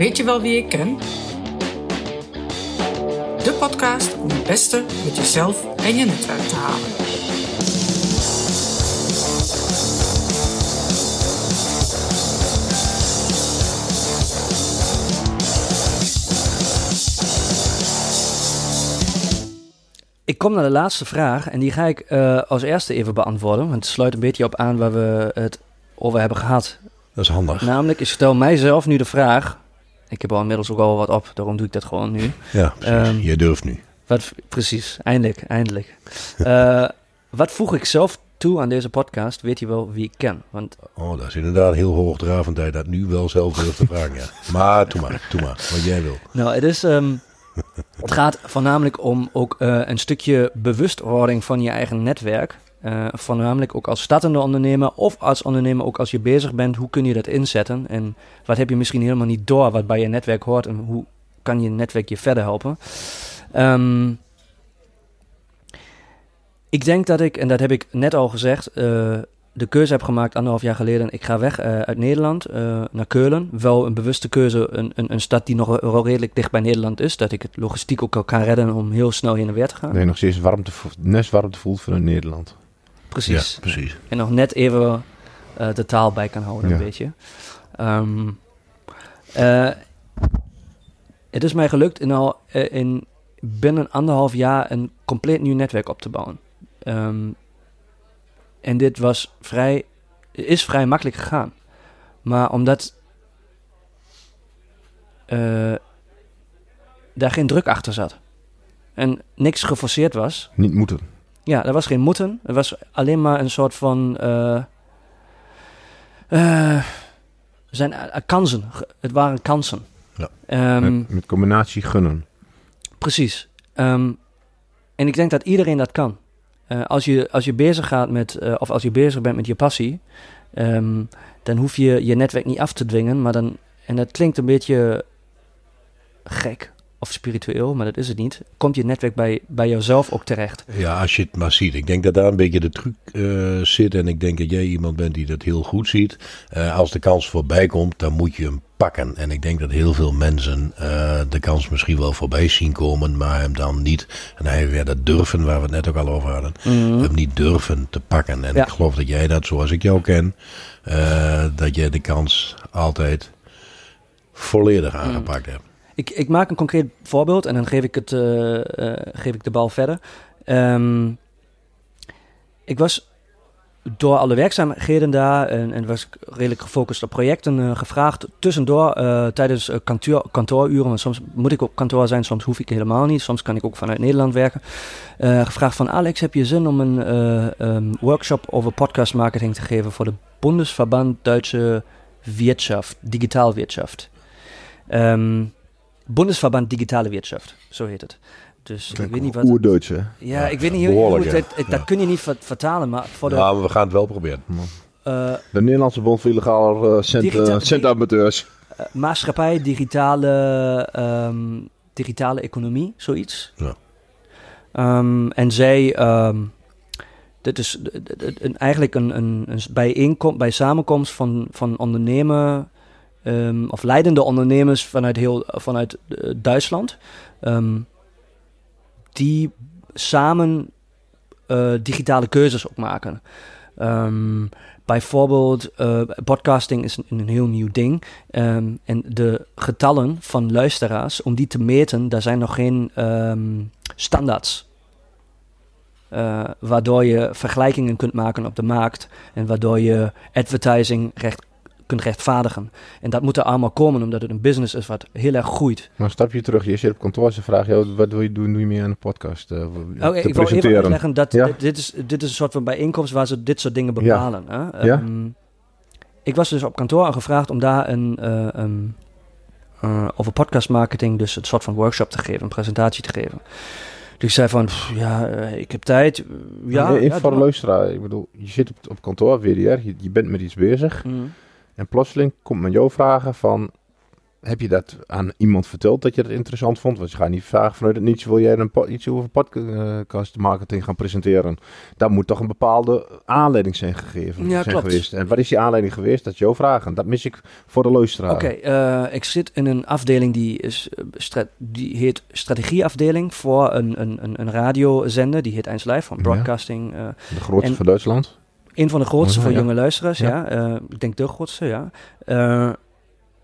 Weet je wel wie ik ken? De podcast om het beste met jezelf en je netwerk te halen. Ik kom naar de laatste vraag en die ga ik eh, als eerste even beantwoorden. Want het sluit een beetje op aan waar we het over hebben gehad. Dat is handig. Namelijk, ik stel mijzelf nu de vraag. Ik heb al inmiddels ook al wat op, daarom doe ik dat gewoon nu. Ja. Ehm, je durft nu. Wat, precies, eindelijk, eindelijk. Eh, wat voeg ik zelf toe aan deze podcast? Weet je wel wie ik ken? Want Oh, dat is inderdaad heel hoogdravend dat je dat nu wel zelf durft te vragen. Ja. Maar doe maar, doe maar, wat jij wil. Nou, het is. ehm, het gaat voornamelijk om ook eh, een stukje bewustwording van je eigen netwerk. Eh, voornamelijk ook als startende ondernemer of als ondernemer ook als je bezig bent. Hoe kun je dat inzetten? En wat heb je misschien helemaal niet door wat bij je netwerk hoort? En hoe kan je netwerk je verder helpen? Ehm, ik denk dat ik, en dat heb ik net al gezegd, eh, de keuze heb gemaakt anderhalf jaar geleden. Ik ga weg eh, uit Nederland naar Keulen. Wel een bewuste keuze, een, een, stad die nog wel redelijk dicht bij Nederland is. Dat ik het logistiek ook kan redden om heel snel heen en weer te gaan. Nee, nog steeds warmte, vo- net warmte voelt vanuit Nederland. Precies. Ja, precies. En nog net even eh, de taal bij kan houden, Ja. een beetje. Ehm, eh, het is mij gelukt in, al, eh, in binnen anderhalf jaar een compleet nieuw netwerk op te bouwen. Ehm, en dit was vrij, is vrij makkelijk gegaan. Maar omdat daar geen druk achter zat en niks geforceerd was, Niet moeten. Ja, er was geen moeten. Er was alleen maar een soort van. eh eh, zijn eh, kansen. Het waren kansen. Ja. Ehm, met, met combinatie gunnen. Precies. Ehm, en ik denk dat iedereen dat kan. Als, je, als je bezig gaat met, of als je bezig bent met je passie, ehm, dan hoef je je netwerk niet af te dwingen. Maar dan, en dat klinkt een beetje gek of spiritueel, maar dat is het niet. Komt je netwerk bij, bij jezelf ook terecht? Ja, als je het maar ziet. Ik denk dat daar een beetje de truc eh, zit. En ik denk dat jij iemand bent die dat heel goed ziet. Eh, als de kans voorbij komt, dan moet je hem pakken. En ik denk dat heel veel mensen eh, de kans misschien wel voorbij zien komen, maar hem dan niet. En hij weer dat durven, waar we het net ook al over hadden. Hem niet durven te pakken. En Ja. ik geloof dat jij dat, zoals ik jou ken, dat jij de kans altijd volledig aangepakt hebt. Ik, ik maak een concreet voorbeeld en dan geef ik, het, eh, eh, geef ik de bal verder. Ehm, ik was door alle werkzaamheden daar en, en was redelijk gefocust op projecten eh, gevraagd. Tussendoor tijdens kantoor, kantooruren, want soms moet ik op kantoor zijn, soms hoef ik helemaal niet. Soms kan ik ook vanuit Nederland werken. gevraagd van Alex, heb je zin om een eh, ehm, workshop over podcast marketing te geven voor de Bundesverband Duitse Wirtschaft, Digitaal Wirtschaft. Ehm, Bundesverband Digitale Wirtschaft, zo heet het. Dus ik weet niet wat. Oerduits, hè? Ja, ik weet niet hoe, het, ja. het- dat Ja. kun je niet ver- vertalen, maar voor de. Ja, maar we gaan het wel proberen. eh, De Nederlandse Bond voor Illegale uh, cent, Digita- eh, centamateurs. eh, maatschappij, digitale, ehm, digitale economie, zoiets. Ja. Ehm, en zij, ehm, dit is eigenlijk een, een, een bijeenkomst, bij samenkomst van, van ondernemen, ehm, of leidende ondernemers vanuit, heel, vanuit eh, Duitsland, ehm, die samen eh, digitale keuzes ook maken. Ehm, bijvoorbeeld, eh, podcasting is een, heel nieuw ding. En de getallen van luisteraars, om die te meten, daar zijn nog geen standaards. Waardoor je vergelijkingen kunt maken op de markt en waardoor je advertising recht, kunt rechtvaardigen. En dat moet er allemaal komen, omdat het een business is wat heel erg groeit. Maar een stapje terug. Je zit op kantoor, ze vragen jou, wat wil je doen, doe je meer aan de podcast? eh, Oké, te ik wil even uitleggen dat Ja. dit, dit is, dit is een soort van bijeenkomst waar ze dit soort dingen bepalen. Hè? Ja. Ehm, ik was dus op kantoor aan gevraagd om daar een, eh, een, eh, over podcast marketing, dus een soort van workshop te geven, een presentatie te geven. Dus ik zei van, pff, ja, eh, ik heb tijd. Ja, Ja, even ja, voor de luisteraar. Ik bedoel, je zit op, op kantoor, WDR, je, je bent met iets bezig. Mhm. En plotseling komt men jou vragen van, heb je dat aan iemand verteld dat je dat interessant vond? Want je gaat niet vragen vanuit het niets, wil jij een iets over podcast marketing gaan presenteren? Daar moet toch een bepaalde aanleiding zijn gegeven Ja, zijn geweest. En wat is die aanleiding geweest? Dat is jouw vragen. Dat mis ik voor de luisteraar. Oké, eh, ik zit in een afdeling die, is, eh, die heet strategieafdeling voor een, een, een, een radiozender. Die heet 1 Live van. Broadcasting. eh, De grootste En- van Duitsland. Een van de grootste Oh, voor jonge luisteraars, ja. Ja. Eh, ik denk de grootste, ja. Eh,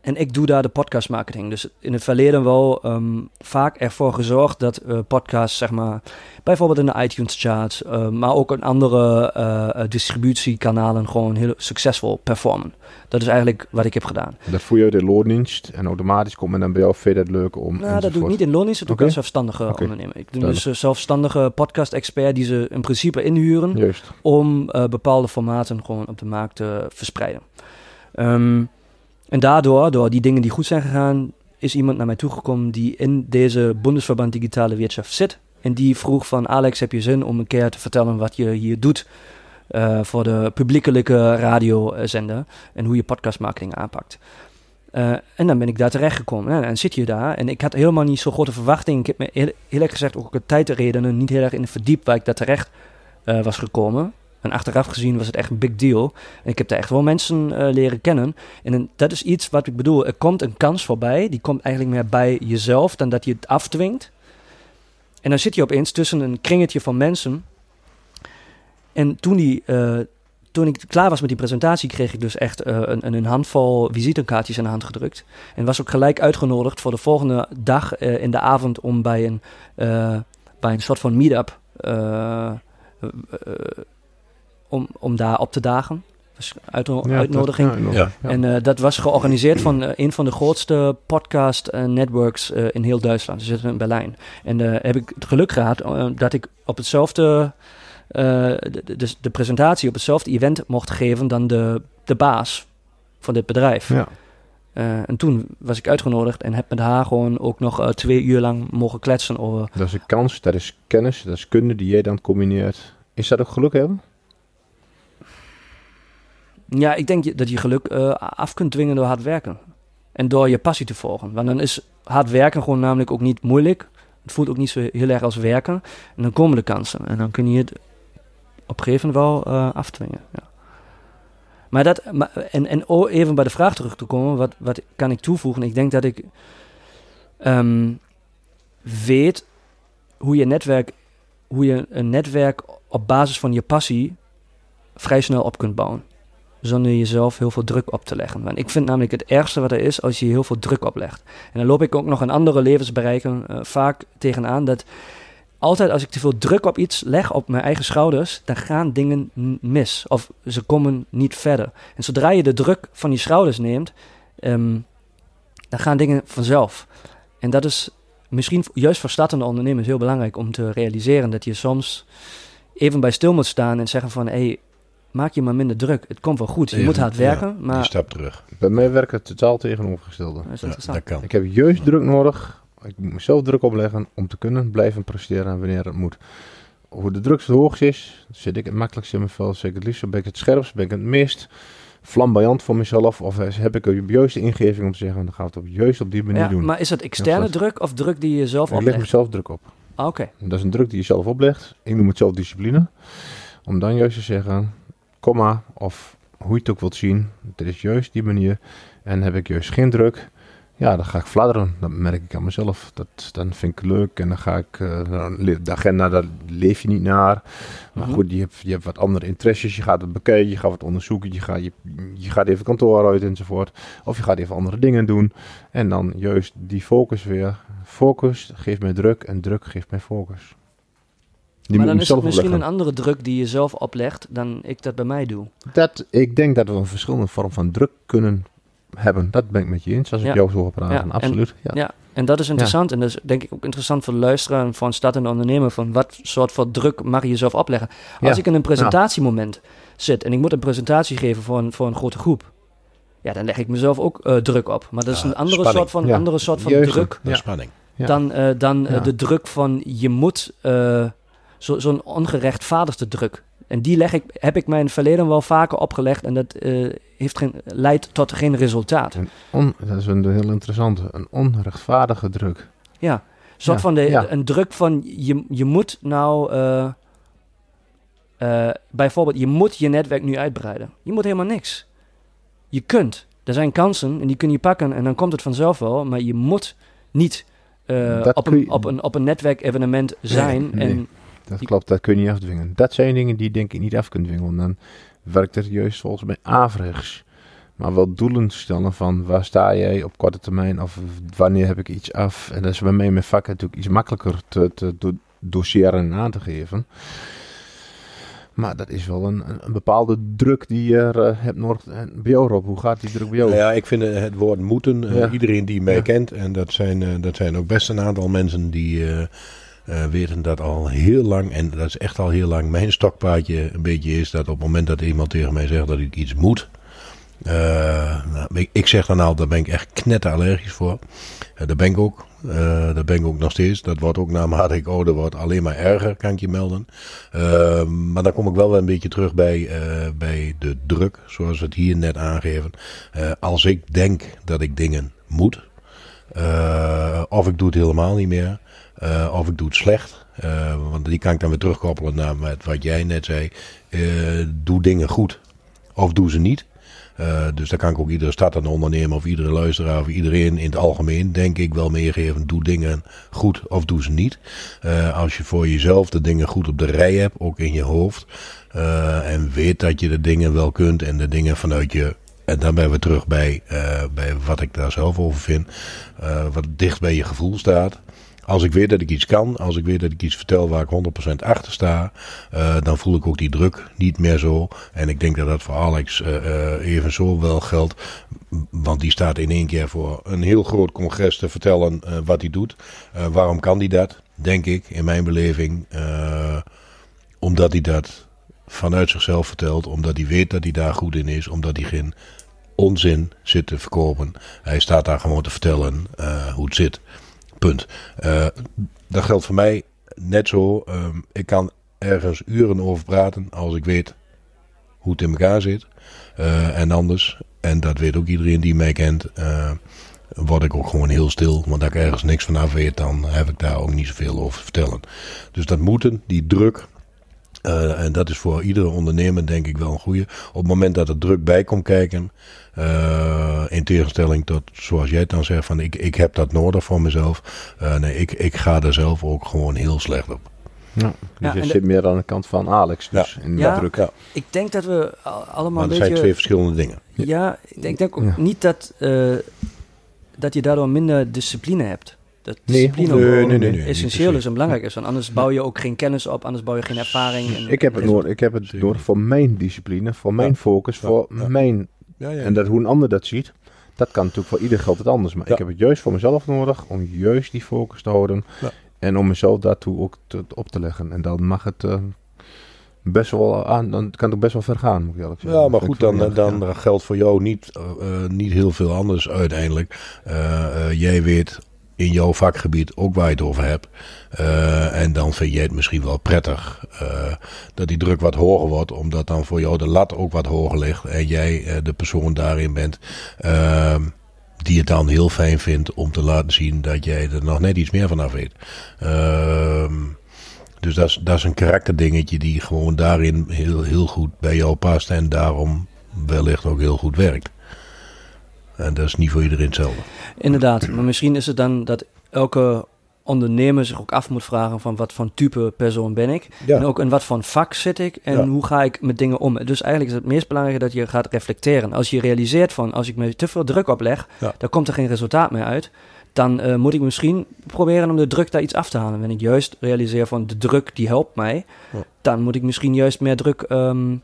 en ik doe daar de podcastmarketing. Dus in het verleden wel ehm, vaak ervoor gezorgd dat eh, podcasts, zeg maar, bijvoorbeeld in de iTunes charts, eh, maar ook in andere eh, distributiekanalen gewoon heel succesvol performen. Dat is eigenlijk wat ik heb gedaan. Dat voer je de loondienst en automatisch komt men dan bij jou verder het leuk om. Nou, dat doe ik niet in loondienst, dat doe ik als zelfstandige ondernemer. Ik doe Duidelijk. dus zelfstandige podcast-expert die ze in principe inhuren Juist. om bepaalde formaten gewoon op de markt te verspreiden. Ehm, en daardoor, door die dingen die goed zijn gegaan, is iemand naar mij toegekomen die in deze Bundesverband Digitale Wirtschaft zit. En die vroeg van Alex, heb je zin om een keer te vertellen wat je hier doet eh, voor de publiekelijke radiozender en hoe je podcastmarketing aanpakt. Eh, en dan ben ik daar terechtgekomen. En dan zit je daar. En ik had helemaal niet zo grote verwachtingen. Ik heb me heel, erg gezegd ook uit tijdredenen niet heel erg in verdiep waar ik daar terecht eh, was gekomen. En achteraf gezien was het echt een big deal. En ik heb daar echt wel mensen eh, leren kennen. En dat is iets wat ik bedoel. Er komt een kans voorbij. Die komt eigenlijk meer bij jezelf dan dat je het afdwingt. En dan zit je opeens tussen een kringetje van mensen. En toen, die, eh, toen ik klaar was met die presentatie, kreeg ik dus echt eh, een, een handvol visitekaartjes in de hand gedrukt. En was ook gelijk uitgenodigd voor de volgende dag in de avond om bij een, bij een soort van meet-up om, om daar op te dagen. Dus Ja, uitnodiging. dat- Ja. ja. En eh, dat was georganiseerd van eh, een van de grootste podcast eh, networks in heel Duitsland. Ze zitten in Berlijn. En eh, heb ik het geluk gehad eh, dat ik op hetzelfde, eh, de, de- dus de presentatie op hetzelfde event mocht geven dan de, de baas van dit bedrijf. Ja. Eh, en toen was ik uitgenodigd en heb met haar gewoon ook nog twee uur lang mogen kletsen over. Dat is een kans, dat is kennis, dat is kunde die jij dan combineert. Is dat ook geluk hebben? Ja, ik denk dat je geluk eh, af kunt dwingen door hard werken. En door je passie te volgen. Want dan is hard werken gewoon namelijk ook niet moeilijk. Het voelt ook niet zo heel erg als werken. En dan komen de kansen. En dan kun je het op een gegeven moment wel eh, afdwingen. Ja. Maar dat, en, en even bij de vraag terug te komen, wat, wat kan ik toevoegen? Ik denk dat ik ehm, weet hoe je, netwerk, hoe je een netwerk op basis van je passie vrij snel op kunt bouwen zonder jezelf heel veel druk op te leggen. Want ik vind namelijk het ergste wat er is als je heel veel druk oplegt. En dan loop ik ook nog in andere levensbereiken eh, vaak tegenaan dat altijd als ik te veel druk op iets leg op mijn eigen schouders, dan gaan dingen mis of ze komen niet verder. En zodra je de druk van je schouders neemt, ehm, dan gaan dingen vanzelf. En dat is misschien juist voor startende ondernemers heel belangrijk om te realiseren dat je soms even bij stil moet staan en zeggen van hé, hey, maak je maar minder druk. Het komt wel goed. Je Even, moet hard ja, werken, Die maar stap terug. Bij mij werkt het totaal tegenovergestelde. dat is Ja, dat kan. Ik heb juist druk nodig. Ik moet mezelf druk opleggen om te kunnen blijven presteren wanneer het moet. Hoe de druk zo hoog is, zit ik het makkelijkst in mijn vel. Zit ik het liefst, ben ik het scherpst, ben ik het meest flamboyant voor mezelf. Of heb ik een juiste ingeving om te zeggen, dan gaan we het op, juist op die manier Ja, doen. maar is het externe Ja, druk of druk die je zelf ik leg oplegt? mezelf druk op. Ah, Oké, Dat is een druk die je zelf oplegt. Ik noem het zelf discipline. Om dan juist te zeggen, kom maar, of hoe je het ook wilt zien. Dit is juist die manier. En heb ik juist geen druk. Ja, dan ga ik fladderen. Dat merk ik aan mezelf. Dat, dan vind ik het leuk. En dan ga ik, le- de agenda, daar leef je niet naar. Maar Mhm. goed, je hebt, je hebt wat andere interesses. Je gaat het bekijken, je gaat wat onderzoeken. Je gaat, je, je gaat even kantoor uit enzovoort. Of je gaat even andere dingen doen. En dan juist die focus weer. Focus geeft mij druk en druk geeft mij focus. Die maar dan is het misschien opleggen. een andere druk die je zelf oplegt dan ik dat bij mij doe. Dat, ik denk dat we een verschillende vorm van druk kunnen hebben. Dat ben ik met je eens, als ik jou zo hoor praten. Ja, en- Absoluut. Ja. Ja, en dat is interessant. En dat is denk ik ook interessant voor de luisteraar en voor een startende ondernemer. Van wat soort van druk mag je jezelf opleggen? Als Ja. ik in een presentatiemoment zit en ik moet een presentatie geven voor een, voor een grote groep. Ja, dan leg ik mezelf ook eh, druk op. Maar dat is een andere spanning. soort van, Ja. andere soort van druk De Ja. spanning. Ja. dan, eh, dan Ja. de druk van je moet, eh, zo- zo'n ongerechtvaardigde druk. En die leg ik, heb ik mij in het verleden wel vaker opgelegd en dat eh, heeft geen, leidt tot geen resultaat. Een on, dat is een heel interessante. Een onrechtvaardige druk. Ja, een soort Ja, van de, ja. een druk van je, je moet nou, eh, eh, bijvoorbeeld, je moet je netwerk nu uitbreiden. Je moet helemaal niks. Je kunt. Er zijn kansen en die kun je pakken en dan komt het vanzelf wel, maar je moet niet op, een, je- op, een, op een netwerkevenement zijn. nee. En Dat klopt, dat kun je niet afdwingen. Dat zijn dingen die je denk ik niet af kunt dwingen. Want dan werkt het juist volgens mij averechts. Maar wel doelen stellen van waar sta jij op korte termijn of wanneer heb ik iets af. En dat is bij mij met vakken natuurlijk iets makkelijker te, te do- doseren en aan te geven. Maar dat is wel een, een, bepaalde druk die je eh, hebt nodig. En bij jou Rob, hoe gaat die druk bij jou? Nou ja, ik vind het woord moeten, eh, Ja. iedereen die mij Ja. kent, en dat zijn, eh, dat zijn ook best een aantal mensen die eh, weten dat al heel lang, en dat is echt al heel lang, mijn stokpaardje een beetje is dat op het moment dat iemand tegen mij zegt dat ik iets moet, eh, nou, ik, zeg dan al, daar ben ik echt knetterallergisch voor. Eh, daar ben ik ook. Eh, daar ben ik ook nog steeds. Dat wordt ook naarmate ik ouder word alleen maar erger, kan ik je melden. Eh, maar dan kom ik wel een beetje terug bij, bij de druk, zoals we het hier net aangeven. Als ik denk dat ik dingen moet, of ik doe het helemaal niet meer, eh, of ik doe het slecht. eh, want die kan ik dan weer terugkoppelen naar wat jij net zei. Eh, doe dingen goed, of doe ze niet. Dus daar kan ik ook iedere startende ondernemer of iedere luisteraar of iedereen in het algemeen, denk ik, wel meegeven. Doe dingen goed of doe ze niet. Als je voor jezelf de dingen goed op de rij hebt, ook in je hoofd. en weet dat je de dingen wel kunt en de dingen vanuit je. En dan zijn we terug bij, bij wat ik daar zelf over vind. wat dicht bij je gevoel staat. Als ik weet dat ik iets kan, als ik weet dat ik iets vertel waar ik 100% achter sta, eh, dan voel ik ook die druk niet meer zo. En ik denk dat dat voor Alex eh eh, even zo wel geldt. Want die staat in één keer voor een heel groot congres te vertellen eh, wat hij doet. Eh, waarom kan hij dat? Denk ik, in mijn beleving. eh, omdat hij dat vanuit zichzelf vertelt. Omdat hij weet dat hij daar goed in is. Omdat hij geen onzin zit te verkopen. Hij staat daar gewoon te vertellen eh, hoe het zit. Punt. Eh, dat geldt voor mij net zo. Ehm, ik kan ergens uren over praten als ik weet hoe het in elkaar zit. Eh, en anders, en dat weet ook iedereen die mij kent, eh, word ik ook gewoon heel stil. Want als ik ergens niks van af weet, dan heb ik daar ook niet zoveel over te vertellen. Dus dat moeten, die druk, eh, en dat is voor iedere ondernemer denk ik wel een goede. Op het moment dat er druk bij komt kijken, eh, in tegenstelling tot zoals jij het dan zegt van ik, ik heb dat nodig voor mezelf. Eh, nee, ik, ik ga er zelf ook gewoon heel slecht op. Ja, dus Ja, je zit meer aan de kant van Alex. Dus in Ja. dat druk. Ja, ik denk dat we al- allemaal maar een dat beetje... zijn twee verschillende dingen. Ja, ik denk, ik denk ook niet dat, eh, dat je daardoor minder discipline hebt. Dat Nee, discipline nee, nee, nee, essentieel is en belangrijk is. Want anders bouw je ook geen kennis op, anders bouw je geen ervaring. En, Ik heb het, nodig, ik heb het nodig voor mijn discipline, voor mijn Ja. focus, voor ja. mijn... Ja, ja. En dat hoe een ander dat ziet, dat kan natuurlijk voor ieder geldt het anders. Maar Ja. ik heb het juist voor mezelf nodig om juist die focus te houden. Ja. En om mezelf daartoe ook te- op te leggen. En dan mag het eh, best wel aan, dan kan het ook best wel ver gaan, moet ik eerlijk zeggen. Ja, maar goed, dan, dan ja. geldt voor jou niet, eh, eh, niet heel veel anders uiteindelijk. Eh, eh, jij weet in jouw vakgebied ook waar je het over hebt. Eh, en dan vind jij het misschien wel prettig eh, dat die druk wat hoger wordt, omdat dan voor jou de lat ook wat hoger ligt. En jij eh, de persoon daarin bent die het dan heel fijn vindt om te laten zien dat jij er nog net iets meer van af weet. Ehm, dus dat is, dat is een karakterdingetje die gewoon daarin heel, heel goed bij jou past en daarom wellicht ook heel goed werkt. En dat is niet voor iedereen hetzelfde. Inderdaad, maar misschien is het dan dat elke ondernemer zich ook af moet vragen van wat voor type persoon ben ik. Ja. En ook in wat voor vak zit ik en Ja. hoe ga ik met dingen om. Dus eigenlijk is het meest belangrijke dat je gaat reflecteren. Als je realiseert van als ik me te veel druk opleg, Ja. dan komt er geen resultaat meer uit. Dan eh, moet ik misschien proberen om de druk daar iets af te halen. Wanneer ik juist realiseer van de druk die helpt mij, dan moet ik misschien juist meer druk. ehm,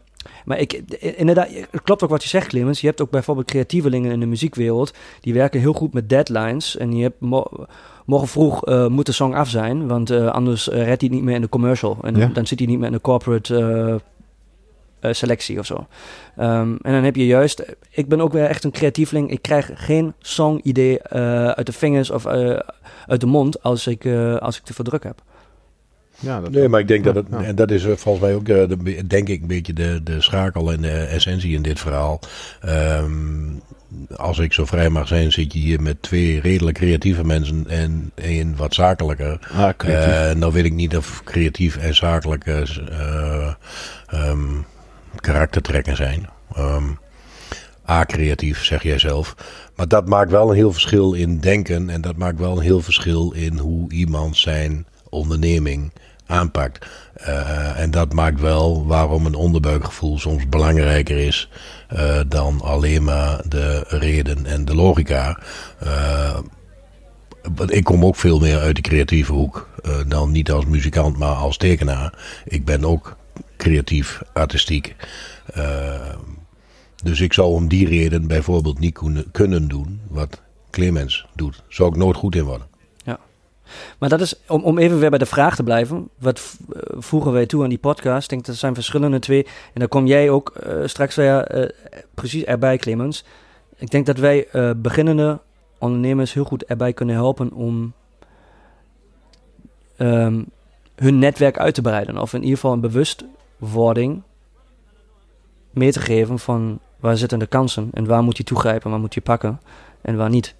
maar ik, inderdaad, het klopt ook wat je zegt, Clemens. Je hebt ook bijvoorbeeld creatievelingen in de muziekwereld. Die werken heel goed met deadlines. En je hebt mo- morgen vroeg eh, moet de song af zijn. Want eh, anders eh, redt hij niet meer in de commercial. En Ja. dan zit hij niet meer in de corporate selectie of zo. Ehm, en dan heb je juist... Ik ben ook weer echt een creatieveling. Ik krijg geen song-idee uit de vingers of uit de mond als ik, als ik te veel druk heb. Ja, dat Nee, maar ik denk dat het, Ja. en dat is eh, volgens mij ook, eh, de, denk ik, een beetje de, de schakel en de essentie in dit verhaal. Ehm, als ik zo vrij mag zijn, zit je hier met twee redelijk creatieve mensen en één wat zakelijker. Ah. Eh, nou weet ik niet of creatief en zakelijk eh, eh, ehm, karaktertrekken zijn. Ehm A-creatief, zeg jij zelf. Maar dat maakt wel een heel verschil in denken. En dat maakt wel een heel verschil in hoe iemand zijn onderneming aanpakt. Eh, en dat maakt wel waarom een onderbuikgevoel soms belangrijker is eh, dan alleen maar de reden en de logica. Want ik kom ook veel meer uit de creatieve hoek. dan niet als muzikant, maar als tekenaar. Ik ben ook creatief, artistiek. Dus ik zou om die reden bijvoorbeeld niet kunnen doen wat Clemens doet. Zou ik nooit goed in worden. Maar dat is, om, om even weer bij de vraag te blijven, wat eh, voegen wij toe aan die podcast? Ik denk dat zijn verschillende twee. En dan kom jij ook eh, straks weer eh, precies erbij, Clemens. Ik denk dat wij beginnende ondernemers heel goed erbij kunnen helpen om ehm, hun netwerk uit te breiden. Of in ieder geval een bewustwording mee te geven van waar zitten de kansen en waar moet je toegrijpen, waar moet je pakken en waar niet.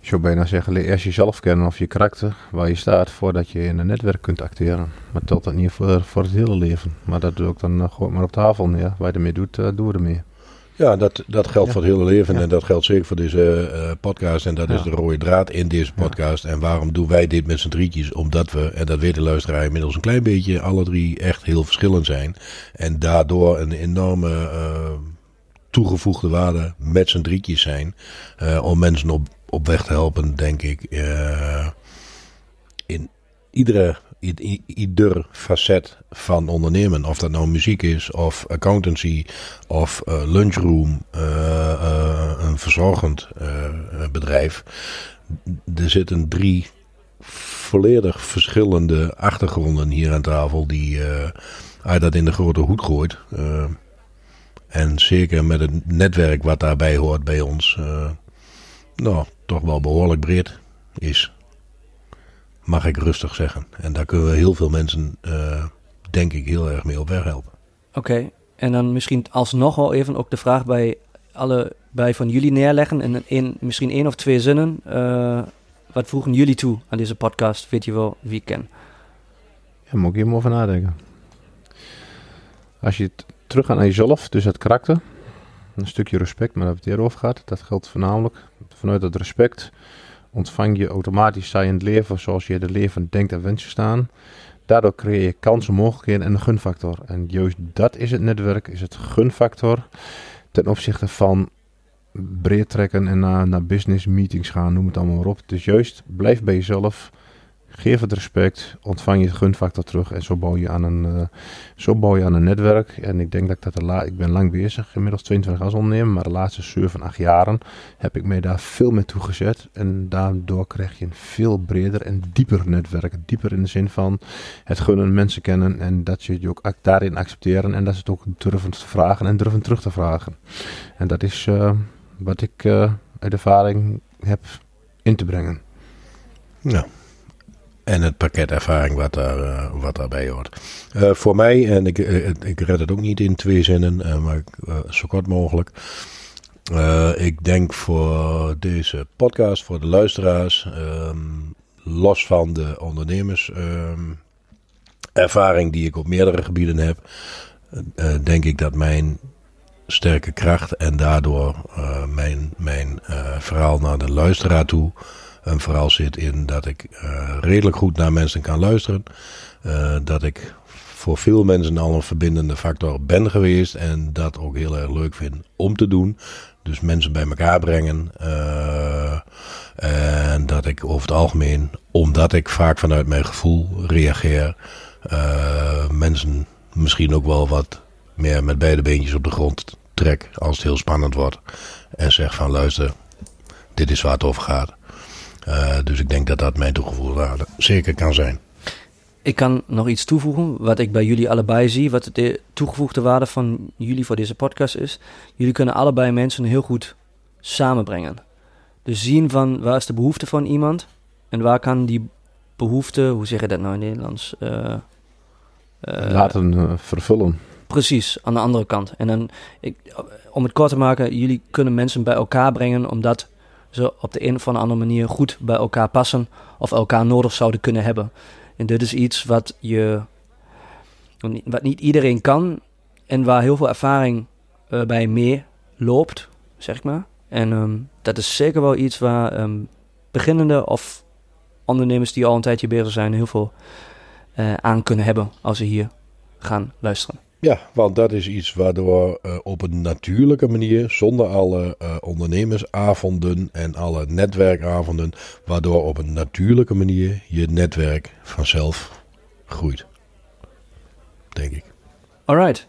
Ik zou bijna zeggen, leer eerst jezelf kennen of je karakter, waar je staat, voordat je in een netwerk kunt acteren. Maar telt dat niet voor, voor het hele leven. Maar dat doe ik dan uh, gewoon maar op tafel neer. Waar je ermee doet, uh, doen we ermee. Ja, dat, dat geldt Ja. voor het hele leven Ja. en dat geldt zeker voor deze eh, podcast. En dat Ja. is de rode draad in deze Ja. podcast. En waarom doen wij dit met z'n drietjes? Omdat we, en dat weet de luisteraar inmiddels een klein beetje, alle drie echt heel verschillend zijn. En daardoor een enorme eh, toegevoegde waarde met z'n drietjes zijn. eh, om mensen op, op weg te helpen, denk ik. eh, in iedere, ieder facet van ondernemen. Of dat nou muziek is, of accountancy, of eh, lunchroom, eh, een verzorgend bedrijf. Er zitten drie volledig verschillende achtergronden hier aan tafel die je dat in de grote hoed gooit. en zeker met het netwerk wat daarbij hoort bij ons, nou, toch wel behoorlijk breed is. Mag ik rustig zeggen. En daar kunnen we heel veel mensen, eh, denk ik, heel erg mee op weg helpen. Oké, en dan misschien alsnog wel even ook de vraag bij alle bij van jullie neerleggen. En in misschien één of twee zinnen. eh, wat voegen jullie toe aan deze podcast? Weet je wel wie ik ken? Ja, moet ik hier maar over nadenken. Als je t- terug gaat naar jezelf, dus het karakter. Een stukje respect, maar we het eerder over gehad. Dat geldt voornamelijk. Vanuit dat respect ontvang je automatisch je in het leven zoals je het leven denkt en wenst te staan. Daardoor creëer je kansen, mogelijkheden en een gunfactor. En juist dat is het netwerk, is het gunfactor ten opzichte van breed trekken en naar, naar business meetings gaan, noem het allemaal maar op. Dus juist blijf bij jezelf, geef het respect, ontvang je gunfactor terug en zo bouw je aan een, eh, zo bouw je aan een netwerk. En ik denk dat ik dat de la ik ben lang bezig, inmiddels 22 als ondernemer, maar de laatste 7, 8 jaren heb ik mij daar veel mee toegezet. En daardoor krijg je een veel breder en dieper netwerk. Dieper in de zin van het gunnen, mensen kennen en dat je je ook daarin accepteren en dat ze het ook durven te vragen en durven terug te vragen. En dat is eh, wat ik eh, uit ervaring heb in te brengen. Ja. En het pakket ervaring wat, daar, eh, wat daarbij hoort. Eh, voor mij, en ik, eh, ik red het ook niet in twee zinnen, maar zo kort mogelijk. Ik denk voor deze podcast, voor de luisteraars, ehm, los van de ondernemers ehm, die ik op meerdere gebieden heb, denk ik dat mijn sterke kracht en daardoor mijn, mijn verhaal naar de luisteraar toe een verhaal zit in dat ik eh, redelijk goed naar mensen kan luisteren. Eh, dat ik voor veel mensen al een verbindende factor ben geweest. En dat ook heel erg leuk vind om te doen. Dus mensen bij elkaar brengen. eh, en dat ik over het algemeen, omdat ik vaak vanuit mijn gevoel reageer, mensen misschien ook wel wat meer met beide beentjes op de grond trek als het heel spannend wordt. En zeg van luister, dit is waar het over gaat. Uh, dus ik denk dat dat mijn toegevoegde waarde zeker kan zijn. Ik kan nog iets toevoegen, wat ik bij jullie allebei zie, wat de toegevoegde waarde van jullie voor deze podcast is. Jullie kunnen allebei mensen heel goed samenbrengen. Dus zien van waar is de behoefte van iemand en waar kan die behoefte, hoe zeg je dat nou in het Nederlands? Eh, eh, Laten eh, vervullen. Precies, aan de andere kant. En dan, ik, om het kort te maken, jullie kunnen mensen bij elkaar brengen omdat ze op de een of andere manier goed bij elkaar passen of elkaar nodig zouden kunnen hebben. En dit is iets wat je, wat niet iedereen kan en waar heel veel ervaring uh, bij mee loopt, zeg ik maar. En um, dat is zeker wel iets waar um, beginnende of ondernemers die al een tijdje bezig zijn heel veel uh, aan kunnen hebben als ze hier gaan luisteren. Ja, want dat is iets waardoor uh, op een natuurlijke manier, zonder alle uh, ondernemersavonden en alle netwerkavonden, waardoor op een natuurlijke manier je netwerk vanzelf groeit. Denk ik. Alright.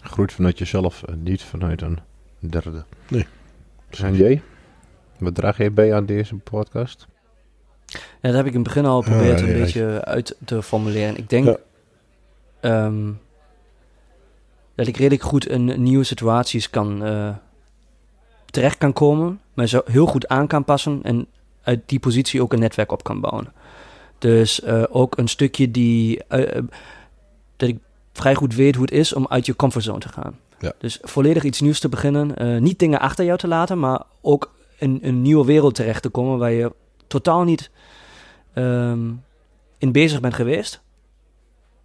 Groeit vanuit jezelf en niet vanuit een derde. Nee. En jij? Wat draag jij bij aan deze podcast? Ja, dat heb ik in het begin al geprobeerd Ah, een ja, beetje uit te formuleren. Ik denk ehm, dat ik redelijk goed in nieuwe situaties kan eh, terecht kan komen, maar zo heel goed aan kan passen en uit die positie ook een netwerk op kan bouwen. Dus eh, ook een stukje die eh, dat ik vrij goed weet hoe het is om uit je comfortzone te gaan. Ja. Dus volledig iets nieuws te beginnen, niet dingen achter jou te laten, maar ook in een nieuwe wereld terecht te komen waar je totaal niet ehm, in bezig bent geweest.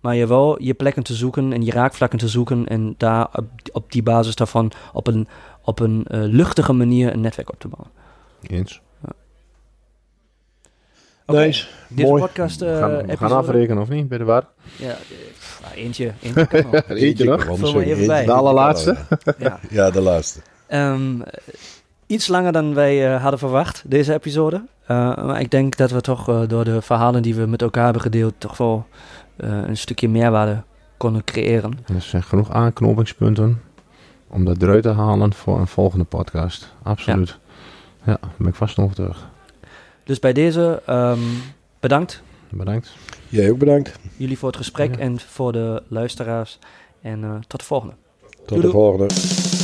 Maar je wel je plekken te zoeken en je raakvlakken te zoeken en daar op, op die basis daarvan op een, op een eh, luchtige manier een netwerk op te bouwen. Eens. Nice. Deze Mooi. podcast we eh gaan, we gaan afrekenen of niet? Bij de waar? Ja, eh, pff, ah, eentje, eentje kan. Eentje nog? Vul maar even bij. De allerlaatste? ja. Ja, de laatste. Ehm, eh, iets langer dan wij eh, hadden verwacht, deze episode. Eh, maar ik denk dat we toch eh, door de verhalen die we met elkaar hebben gedeeld, toch wel eh, een stukje meerwaarde konden creëren. Er zijn genoeg aanknopingspunten om dat eruit te halen voor een volgende podcast. Absoluut. Ja, daar ben ik vast van overtuigd. Dus bij deze ehm, bedankt Bedankt. Jij ook bedankt. jullie voor het gesprek Ja. en voor de luisteraars. En eh, tot de volgende. Tot Doei, de doei. volgende.